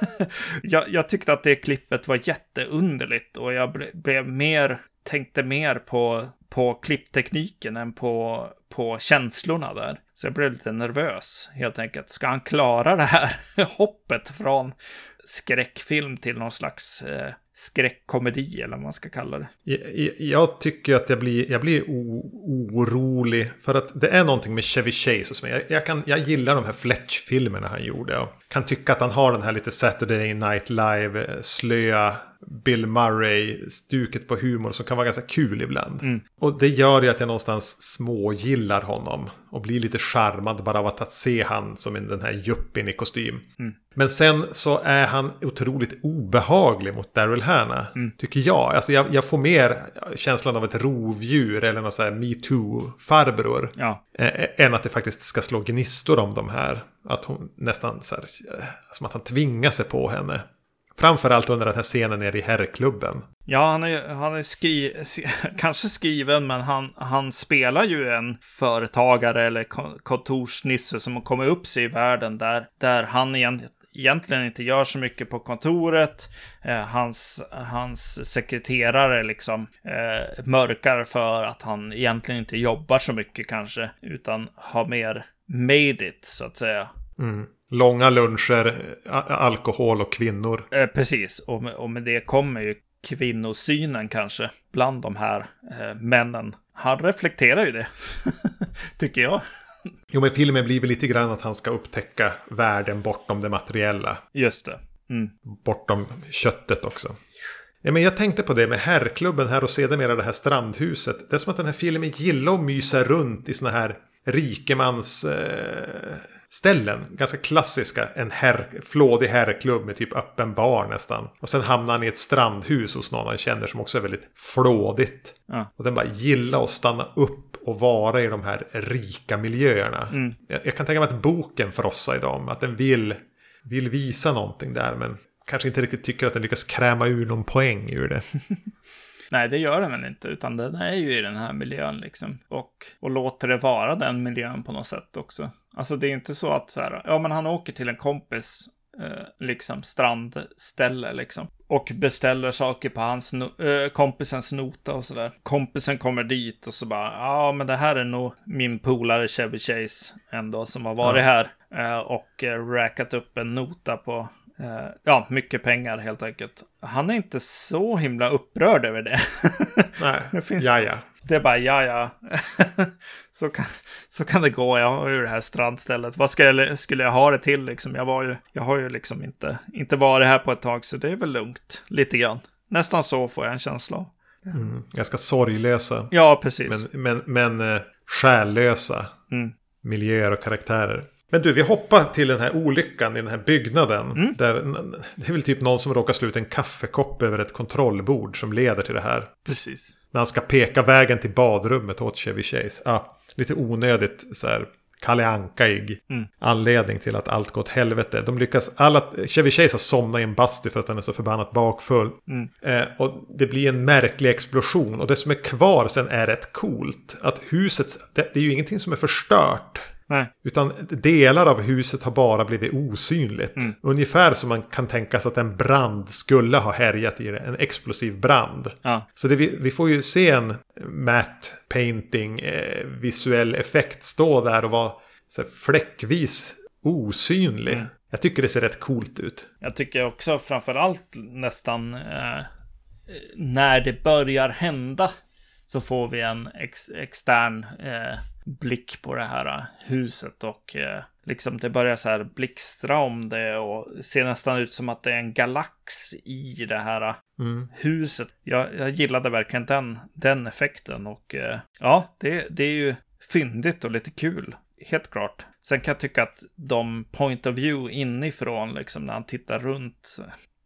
jag, jag tyckte att det klippet var jätteunderligt och jag ble, blev mer, tänkte mer på, på klipptekniken än på, på känslorna där. Så jag blev lite nervös helt enkelt. Ska han klara det här hoppet från skräckfilm till någon slags eh, skräckkomedi eller vad man ska kalla det. Jag, jag- jag tycker att jag blir, jag blir o, orolig. För att det är någonting med Chevy Chase mig. Jag, jag, kan, jag gillar de här Fletch-filmerna han gjorde. Och kan tycka att han har den här lite Saturday Night Live, eh, slöa Bill Murray-stuket på humor som kan vara ganska kul ibland. Och det gör ju att jag någonstans smågillar honom. Och blir lite charmad bara av att, se han som en- den här juppin i kostym. Men sen så är han otroligt obehaglig mot Daryl Hannah. Tycker jag. Alltså jag, jag får mer känslan av ett rovdjur eller någon sån här metoo-farbror. Ja, Eh, än att det faktiskt ska slå gnistor om de här. Att hon nästan så här, eh, som att han tvingar sig på henne. Framförallt under den här scenen nere i herrklubben. Ja, han är, han är skri, kanske skriven, men han, han spelar ju en företagare eller kontorsnisse som har kommit upp sig i världen där, där han egentligen egentligen inte gör så mycket på kontoret. Eh, hans, hans sekreterare liksom eh, mörkar för att han egentligen inte jobbar så mycket kanske, utan har mer made it så att säga. Mm. Långa luncher, alkohol och kvinnor. Eh, precis, och med, och med det kommer ju kvinnosynen kanske bland de här eh, männen. Han reflekterar ju det, tycker jag. Jo, men filmen blir väl lite grann att han ska upptäcka världen bortom det materiella. Just det. Mm. Bortom köttet också. Ja, men jag tänkte på det med herrklubben här och sedermera det här strandhuset. Det är som att den här filmen gillar att mysa runt i såna här rikemans... Eh, ställen. Ganska klassiska. En herr, flådig herrklubb med typ öppen bar nästan. Och sen hamnar han i ett strandhus hos någon han känner som också är väldigt flådigt. Ja. Och den bara gillar att stanna upp och vara i de här rika miljöerna. Mm. Jag, jag, kan tänka mig att boken frossar i dem. Att den vill, vill visa någonting där. Men kanske inte riktigt tycker att den lyckas kräma ur någon poäng ur det. Nej, det gör den väl inte, utan den är ju i den här miljön liksom. Och, och låter det vara den miljön på något sätt också. Alltså det är inte så att så här, ja men han åker till en kompis eh, liksom strandställe liksom. Och beställer saker på hans eh, kompisens nota och sådär. Kompisen kommer dit och så bara, ja men det här är nog min polare Chevy Chase ändå som har varit ja. här. Eh, och eh, räkat upp en nota på ja, mycket pengar helt enkelt. Han är inte så himla upprörd över det. Nej, det finns... ja ja. Det är bara ja ja. så, kan, så kan det gå. Jag har ju det här strandstället. Vad ska jag, skulle jag ha det till liksom? Jag, var ju, jag har ju liksom inte, inte varit här på ett tag så det är väl lugnt. Lite grann. Nästan så får jag en känsla av. Mm, ganska sorglösa. Ja, precis. Men, men, men uh, själlösa mm. miljöer och karaktärer. Men du, vi hoppar till den här olyckan i den här byggnaden. Mm. Där, det är väl typ någon som råkar slå ut en kaffekopp över ett kontrollbord som leder till det här. Precis. När han ska peka vägen till badrummet åt Chevy Chase. Ja, lite onödigt så här Kalle Ankaig mm. anledning till att allt går åt helvete. De lyckas, alla, Chevy Chase har somnat i en bastu för att han är så förbannat bakfull. Mm. Eh, och det blir en märklig explosion. Och det som är kvar sen är rätt coolt. Att huset, det, det är ju ingenting som är förstört. Nej. Utan delar av huset har bara blivit osynligt. Mm. Ungefär som man kan tänka sig att en brand skulle ha härjat i det. En explosiv brand. Ja. Så det, vi, vi, får ju se en matte painting eh, visuell effekt stå där och vara så här, fläckvis osynlig. Mm. Jag tycker det ser rätt coolt ut. Jag tycker också framförallt nästan eh, när det börjar hända så får vi en ex extern eh, blick på det här äh, huset och eh, liksom det börjar så här blixtra om det och ser nästan ut som att det är en galax i det här äh, mm. huset. Jag, jag gillade verkligen den, den effekten och ja, det, det är ju fyndigt och lite kul. Helt klart. Sen kan jag tycka att de point of view inifrån, liksom när han tittar runt.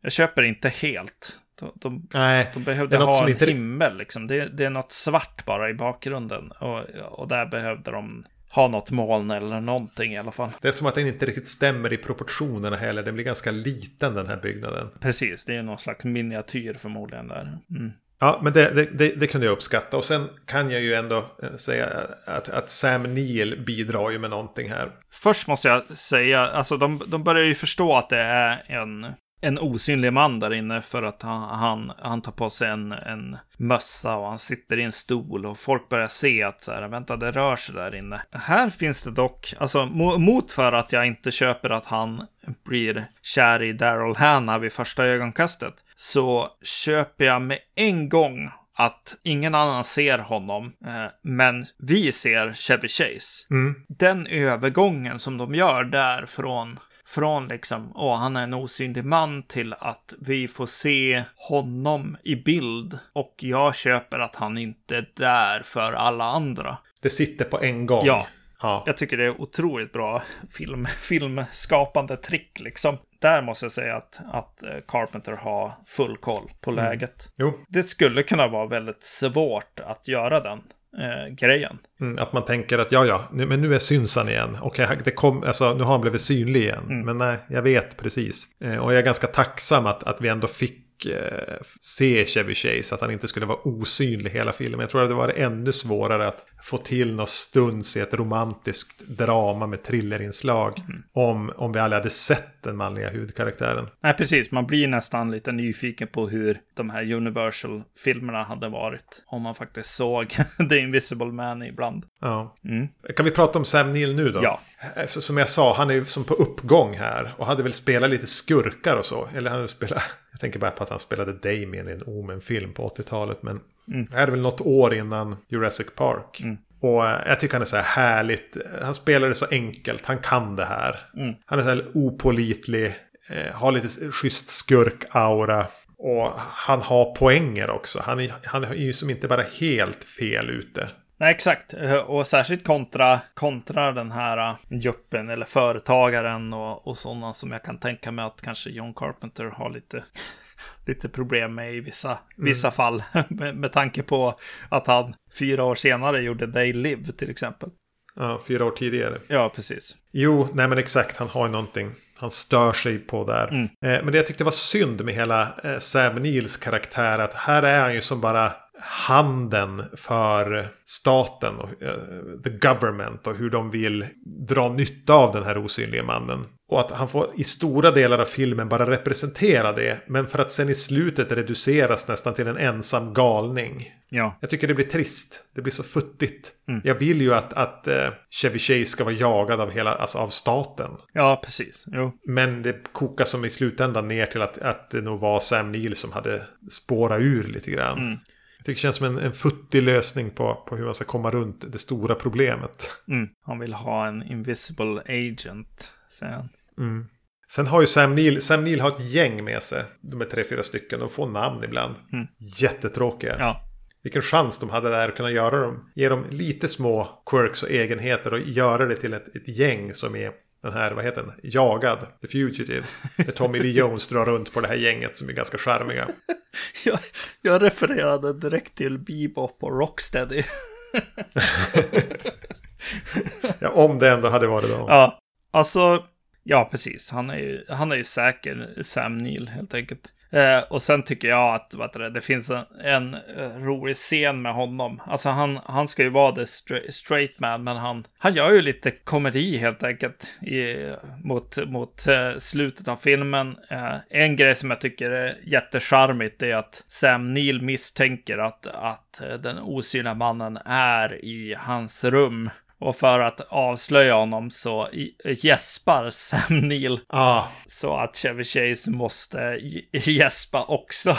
Jag köper inte helt. De, de, Nej, de behövde ha en inte... himmel liksom. Det, det, är något svart bara i bakgrunden. Och, och där behövde de ha något moln eller någonting i alla fall. Det är som att den inte riktigt stämmer i proportionerna heller. Den blir ganska liten den här byggnaden. Precis, det är någon slags miniatyr förmodligen där. Mm. Ja, men det, det, det, det, kunde jag uppskatta. Och sen kan jag ju ändå eh, säga att, att Sam Neill bidrar ju med någonting här. Först måste jag säga, alltså de, de börjar ju förstå att det är en en osynlig man där inne för att han, han, han tar på sig en, en mössa och han sitter i en stol och folk börjar se att så här, vänta, det rör sig där inne. Här finns det dock, alltså mot för att jag inte köper att han blir kär i Daryl Hannah vid första ögonkastet, så köper jag med en gång att ingen annan ser honom, eh, men vi ser Chevy Chase. Mm. Den övergången som de gör där från från liksom, åh, han är en osynlig man till att vi får se honom i bild. Och jag köper att han inte är där för alla andra. Det sitter på en gång. Ja. ja. Jag tycker det är otroligt bra film, filmskapande trick liksom. Där måste jag säga att, att eh, Carpenter har full koll på mm. läget. Jo. Det skulle kunna vara väldigt svårt att göra den Batman-grejen. Mm, att man tänker att ja, ja, nu, men nu är synsan igen. Okej, det kom, alltså, nu har han blivit synlig igen. Mm. Men nej, jag vet precis. Eh, och jag är ganska tacksam att, att vi ändå fick eh, se Chevy Chase. Att han inte skulle vara osynlig hela filmen. Jag tror att det var ännu svårare att få till något stunds i ett romantiskt drama med thrillerinslag. Mm. Om, om vi aldrig hade sett den manliga huvudkaraktären. Nej, precis. Man blir nästan lite nyfiken på hur de här Universal-filmerna hade varit. Om man faktiskt såg The Invisible Man ibland. Ja. Mm. Kan vi prata om Sam Neill nu då? Ja. Eftersom Som jag sa, han är ju som på uppgång här. Och hade väl spelat lite skurkar och så. Eller han spelat... Jag tänker bara på att han spelade Damien i en Omen-film på 80-talet. Men det är väl något år innan Jurassic Park. Och eh, jag tycker han är så här härligt. Han spelar det så enkelt. Han kan det här. Han är så här opålitlig. Eh, har lite schysst skurk-aura. Och han har poänger också. Han är, han är ju som inte bara helt fel ute. Nej, exakt. Eh, Och särskilt kontra, kontra den här juppen eller företagaren och, och sådana som jag kan tänka mig att kanske John Carpenter har lite, lite problem med i vissa, vissa fall. med, med tanke på att han fyra år senare gjorde They Live till exempel. Ja, fyra år tidigare. Ja, precis. Jo, nej men exakt. Han har ju någonting han stör sig på där. Eh, men det jag tyckte var synd med hela eh, Sam Neils karaktär. Att här är han ju som bara handen för staten och eh, the government och hur de vill dra nytta av den här osynliga mannen. Och att han får i stora delar av filmen bara representera det. Men för att sen i slutet reduceras nästan till en ensam galning. Ja, Jag tycker det blir trist. Det blir så futtigt. Jag vill ju att, att uh, Chevy Chase ska vara jagad av hela, alltså av staten. ja precis. Jo. Men det kokar som i slutändan ner till att, att det nog var Sam Neill som hade spårat ur lite grann. Tycker det känns som en, en futtig lösning på, på hur man ska komma runt det stora problemet. Mm. Han vill ha en invisible agent, säger han. Sen har ju Sam Neill, Sam Neill har ett gäng med sig. De är tre, fyra stycken och får namn ibland. Jättetråkiga. Ja, Vilken chans de hade där att kunna göra dem. Ge dem lite små quirks och egenheter och göra det till ett, ett gäng som är den här, vad heter den? Jagad. The Fugitive. Där Tommy Lee Jones drar runt på det här gänget som är ganska charmiga. jag, jag refererade direkt till Bebop och Rocksteady. Ja, om det ändå hade varit dem. Ja, alltså, ja precis. Han är ju, han är ju säker, Sam Neill helt enkelt. Eh, och sen tycker jag att vad det, det finns en, en eh, rolig scen med honom. Alltså han, han ska ju vara the straight, straight man, men han, han gör ju lite komedi helt enkelt i, mot, mot eh, slutet av filmen. Eh, en grej som jag tycker är jättecharmigt är att Sam Neill misstänker att, att eh, den osynliga mannen är i hans rum. Och för att avslöja honom så gäspar Sam Neill Ah, så att Chevy Chase måste gäspa också.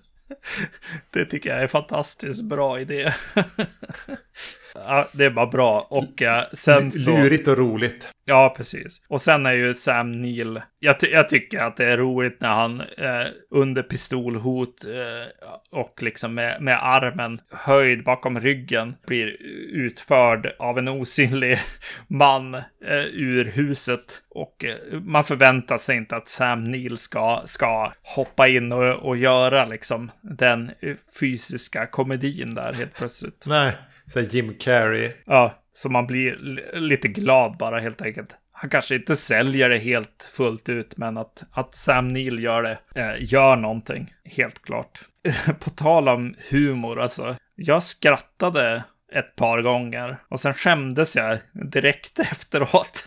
Det tycker jag är fantastiskt bra idé. Ja, det är bara bra. Och eh, sen så... lurigt och roligt. Ja, precis. Och sen är ju Sam Neill, jag, ty jag tycker att det är roligt när han eh, under pistolhot eh, och liksom med, med armen höjd bakom ryggen blir utförd av en osynlig man eh, ur huset. Och eh, man förväntar sig inte att Sam Neill ska, ska hoppa in och, och göra liksom den eh, fysiska komedin där helt plötsligt. Nej, så Jim Carrey. Ja, så man blir li- lite glad bara helt enkelt. Han kanske inte säljer det helt fullt ut, men att, att Sam Neill gör det, eh, gör någonting, helt klart. På tal om humor, alltså. Jag skrattade ett par gånger och sen skämdes jag direkt efteråt.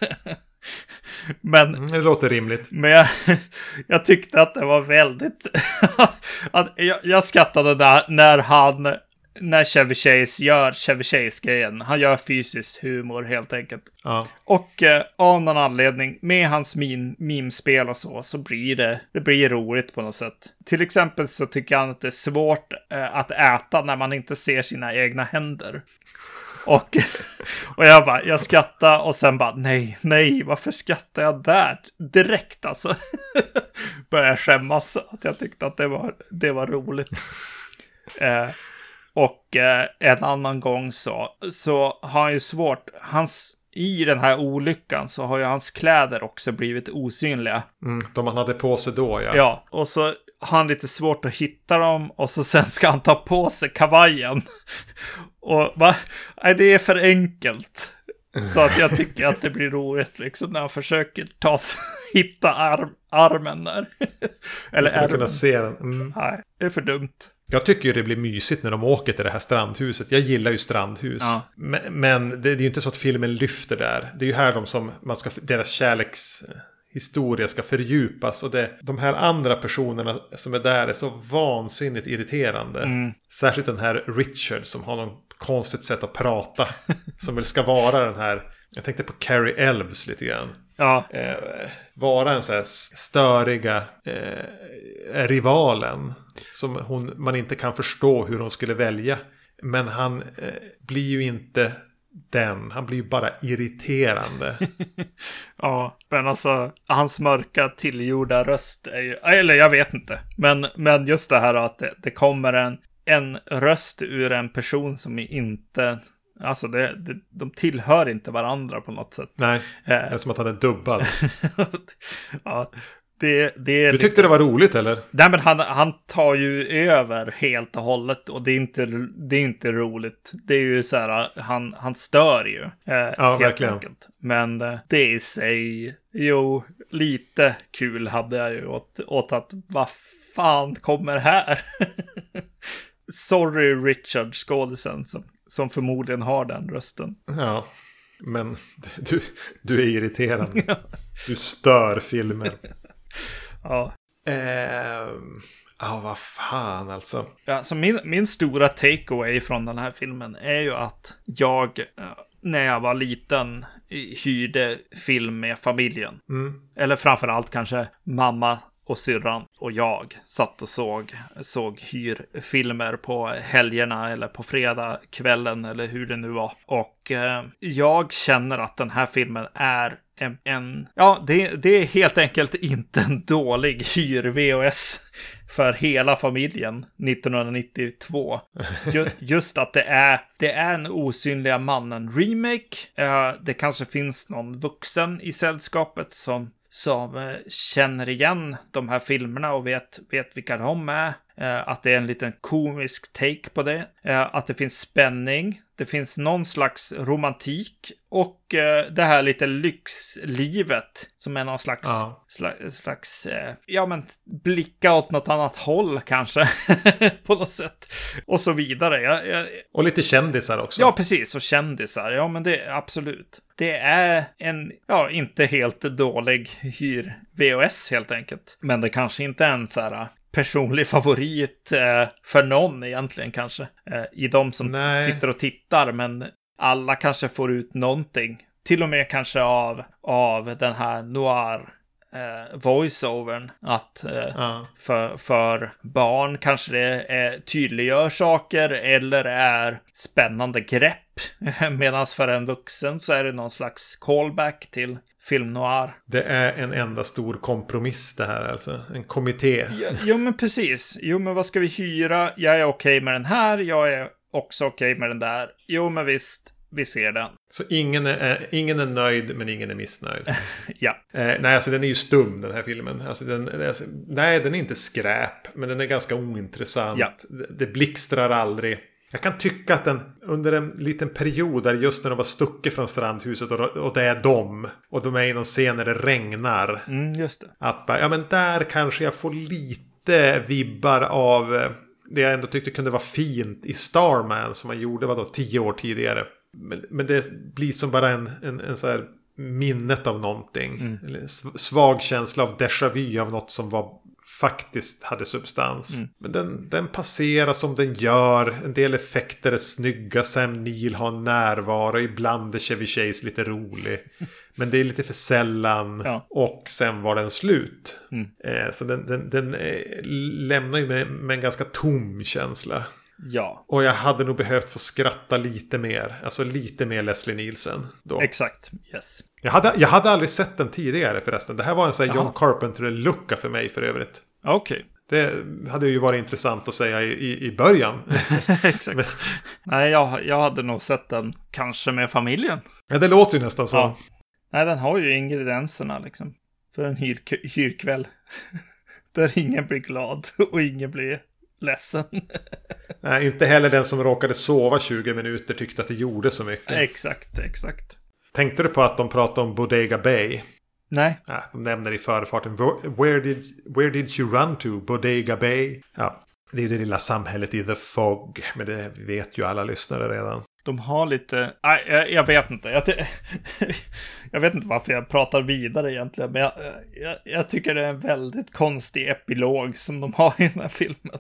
men Mm, Det låter rimligt. men jag, jag tyckte att det var väldigt... att jag, jag skrattade när, när han... När Chevy Chase gör Chevy Chase-grejen. Han gör fysisk humor helt enkelt. Ja. Och eh, av någon anledning, med hans min, mimspel och så, så blir det, det blir roligt på något sätt. Till exempel så tycker han att det är svårt eh, att äta när man inte ser sina egna händer. Och, och jag bara, jag skrattar och sen bara, nej, nej, varför skrattar jag där? Direkt alltså. Började skämmas att jag tyckte att det var, det var roligt. Eh, och eh, en annan gång så, så har han ju svårt, hans, i den här olyckan så har ju hans kläder också blivit osynliga. Mm, de han hade på sig då ja. Ja, och så har han lite svårt att hitta dem och så sen ska han ta på sig kavajen. Och va? Nej, det är för enkelt. Så att jag tycker att det blir roligt liksom när han försöker ta sig, hitta arm, armen där. Eller att kunna ärmen. se den. Mm. Nej, det är för dumt. Jag tycker ju det blir mysigt när de åker till det här strandhuset. Jag gillar ju strandhus. Ja. Men, men det, det är ju inte så att filmen lyfter där. Det är ju här de som, man ska, deras kärlekshistoria ska fördjupas. Och det, de här andra personerna som är där är så vansinnigt irriterande. Särskilt den här Richard som har någon konstigt sätt att prata. som väl ska vara den här, jag tänkte på Carrie Elves lite grann. Ja, Eh, vara en så här störiga eh, rivalen. Som hon, man inte kan förstå hur hon skulle välja. Men han eh, blir ju inte den. Han blir ju bara irriterande. ja, men alltså hans mörka tillgjorda röst är ju, eller jag vet inte. Men, men just det här att det, det kommer en, en röst ur en person som inte, alltså det, det, de tillhör inte varandra på något sätt. Nej, det Eh, är som att han är dubbad. ja, det, det är Du tyckte det var roligt eller? Nej, men han, han tar ju över helt och hållet och det är inte, det är inte roligt. Det är ju så här, han, han stör ju. Eh, Ja, helt verkligen. Enkelt. Men eh, det i sig, jo, lite kul hade jag ju åt, åt att vad fan kommer här? Sorry Richard, skådisen som, som förmodligen har den rösten. Ja. Men du, du är irriterande. Du stör filmen. Ja, Ehm, Ja, vad fan alltså. Ja, så min, min stora takeaway från den här filmen är ju att jag, eh, när jag var liten, hyrde film med familjen. Mm. Eller framför allt kanske mamma och syrran och jag satt och såg, såg hyrfilmer på helgerna eller på fredag kvällen eller hur det nu var. Och eh, jag känner att den här filmen är en, en ja, det, det är helt enkelt inte en dålig hyr-VHS för hela familjen 1992. Ju, just att det är, det är en osynliga mannen-remake. Eh, det kanske finns någon vuxen i sällskapet som som eh, känner igen de här filmerna och vet, vet vilka de är. Eh, att det är en liten komisk take på det. Eh, att det finns spänning. Det finns någon slags romantik. Och eh, det här lite lyxlivet som är någon slags, Ja. sla, slags eh, ja men blicka åt något annat håll kanske. på något sätt. Och så vidare. Jag, jag, Och lite kändisar också. Ja, precis. Och kändisar. Ja, men det absolut. Det är en, ja, inte helt dålig hyr-VHS helt enkelt. Men det kanske inte är en så här personlig favorit eh, för någon egentligen kanske. Eh, I de som Nej. sitter och tittar, men alla kanske får ut någonting. Till och med kanske av, av den här noir eh, voiceovern. Att eh, Ja. för, för barn kanske det är, tydliggör saker eller är spännande grepp. Medan för en vuxen så är det någon slags callback till film noir. Det är en enda stor kompromiss det här alltså. En kommitté. Ja, jo, men precis. Jo, men vad ska vi hyra? Jag är okej med den här. Jag är också okej med den där. Jo, men visst. Vi ser den. Så ingen är, ingen är nöjd men ingen är missnöjd. Ja. Eh, nej, alltså den är ju stum den här filmen. Alltså, den, alltså, nej, den är inte skräp. Men den är ganska ointressant. Ja. Det, det blixtrar aldrig. Jag kan tycka att den under en liten period där just när de var stuckit från strandhuset och, och det är dem. Och de är i någon scen när det regnar. Mm, just det. Att bara, ja men där kanske jag får lite vibbar av eh, det jag ändå tyckte kunde vara fint i Starman som man gjorde vadå, tio år tidigare. Men, men det blir som bara en, en, en så här minnet av någonting. Sv- svag känsla av déjà vu av något som var faktiskt hade substans. Men den, den passerar som den gör. En del effekter är snygga. Sam Neill har närvaro. Ibland är Chevy Chase lite rolig. Men det är lite för sällan. Ja. Och sen var den slut. Mm. Eh, så den, den, den eh, lämnar ju med, med en ganska tom känsla. Ja, Och jag hade nog behövt få skratta lite mer. Alltså lite mer Leslie Nielsen. Då. exakt. Yes. Jag, hade, jag hade aldrig sett den tidigare förresten. Det här var en sån här Jaha. John Carpenter-lucka för mig för övrigt. Okej. Det hade ju varit intressant att säga i, i, i början. exakt. Nej, jag, jag hade nog sett den kanske med familjen. ja, det låter ju nästan så. Ja. Nej, den har ju ingredienserna liksom. För en hyr, hyrkväll. Där ingen blir glad och ingen blir ledsen. Nej, inte heller den som råkade sova 20 minuter tyckte att det gjorde så mycket. exakt, exakt. Tänkte du på att de pratade om Bodega Bay? Nej, Nej, de nämner i förfarten. Where did, where did you run to? Bodega Bay? Ja, det är det lilla samhället i The Fog. Men det vet ju alla lyssnare redan. de har lite... Nej, jag, jag vet inte. Jag, jag vet inte varför jag pratar vidare egentligen. Men jag, jag, jag tycker det är en väldigt konstig epilog som de har i den här filmen.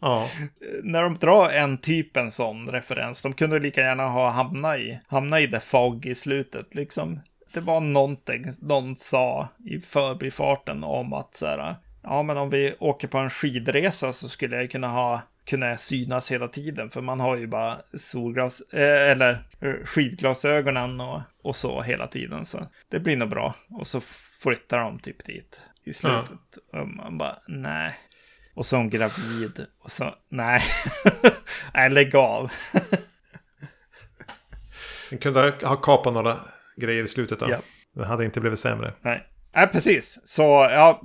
Ja, när de drar en typ en sån referens, de kunde lika gärna ha hamnat i, hamnat i The Fog i slutet, liksom. Det var någonting någon sa i förbifarten om att så här, ja men om vi åker på en skidresa så skulle jag kunna ha kunna synas hela tiden, för man har ju bara solglas, eh, eller eh, skidglasögonen och, och så hela tiden, så det blir nog bra. Och så flyttar de typ dit i slutet. Och man bara, nej. Och så hon gravid. Och så, nej. nej, lägg av. den kunde ha kapat några grejer i slutet då. Ja. Det hade inte blivit sämre. Nej, nej precis. Så, ja,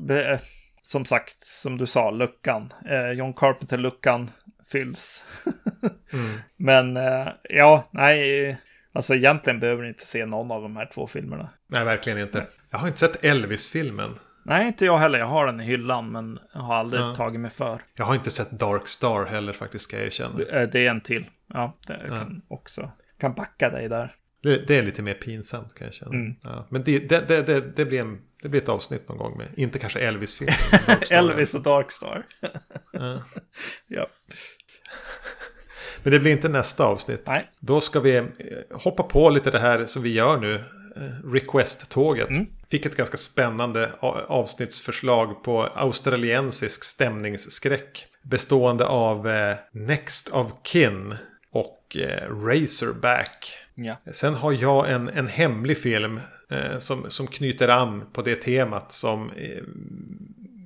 som sagt, som du sa, luckan. Eh, John Carpenter-luckan fylls. Men, eh, ja, nej. Alltså egentligen behöver ni inte se någon av de här två filmerna. Nej, verkligen inte. Jag har inte sett Elvis-filmen. Nej, inte jag heller. Jag har den i hyllan, men jag har aldrig Ja. tagit mig för. Jag har inte sett Dark Star heller faktiskt, ska jag erkänna. Eh, Det är en till. Ja, det jag kan också. Kan backa dig där. Det, det är lite mer pinsamt kan jag känna. Mm. Ja, men det, det, det, det, blir en, det blir ett avsnitt någon gång med, inte kanske Elvis-filmen. Elvis och Darkstar. Ja. ja. Men det blir inte nästa avsnitt. Nej. Då ska vi eh, hoppa på lite det här som vi gör nu. eh, Request-tåget. Mm. Fick ett ganska spännande avsnittsförslag på australiensisk stämningsskräck. Bestående av eh, Next of Kin och eh, Razorback. Ja. Sen har jag en, en hemlig film eh, som, som knyter an på det temat som eh,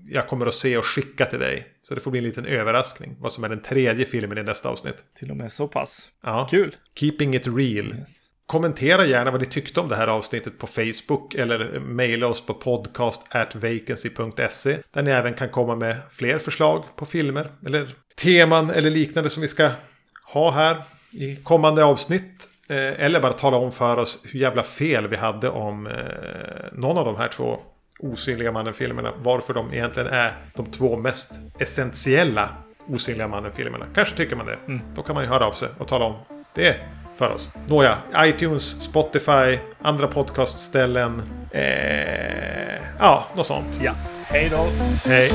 jag kommer att se och skicka till dig. Så det får bli en liten överraskning. Vad som är den tredje filmen i nästa avsnitt. Till och med så pass. Ja. Kul. Keeping it real. Yes. Kommentera gärna vad ni tyckte om det här avsnittet på Facebook eller mejla oss på podcast@vacancy.se där ni även kan komma med fler förslag på filmer eller teman eller liknande som vi ska ha här i kommande avsnitt. Eh, Eller bara tala om för oss hur jävla fel vi hade om eh, någon av de här två Osynliga mannen-filmerna. Varför de egentligen är de två mest essentiella Osynliga mannen-filmerna. Kanske tycker man det. Då kan man ju höra av sig och tala om det för oss. Nåja, iTunes, Spotify, andra podcastställen. Eh, ja, något sånt. Ja. Hej då. Hej.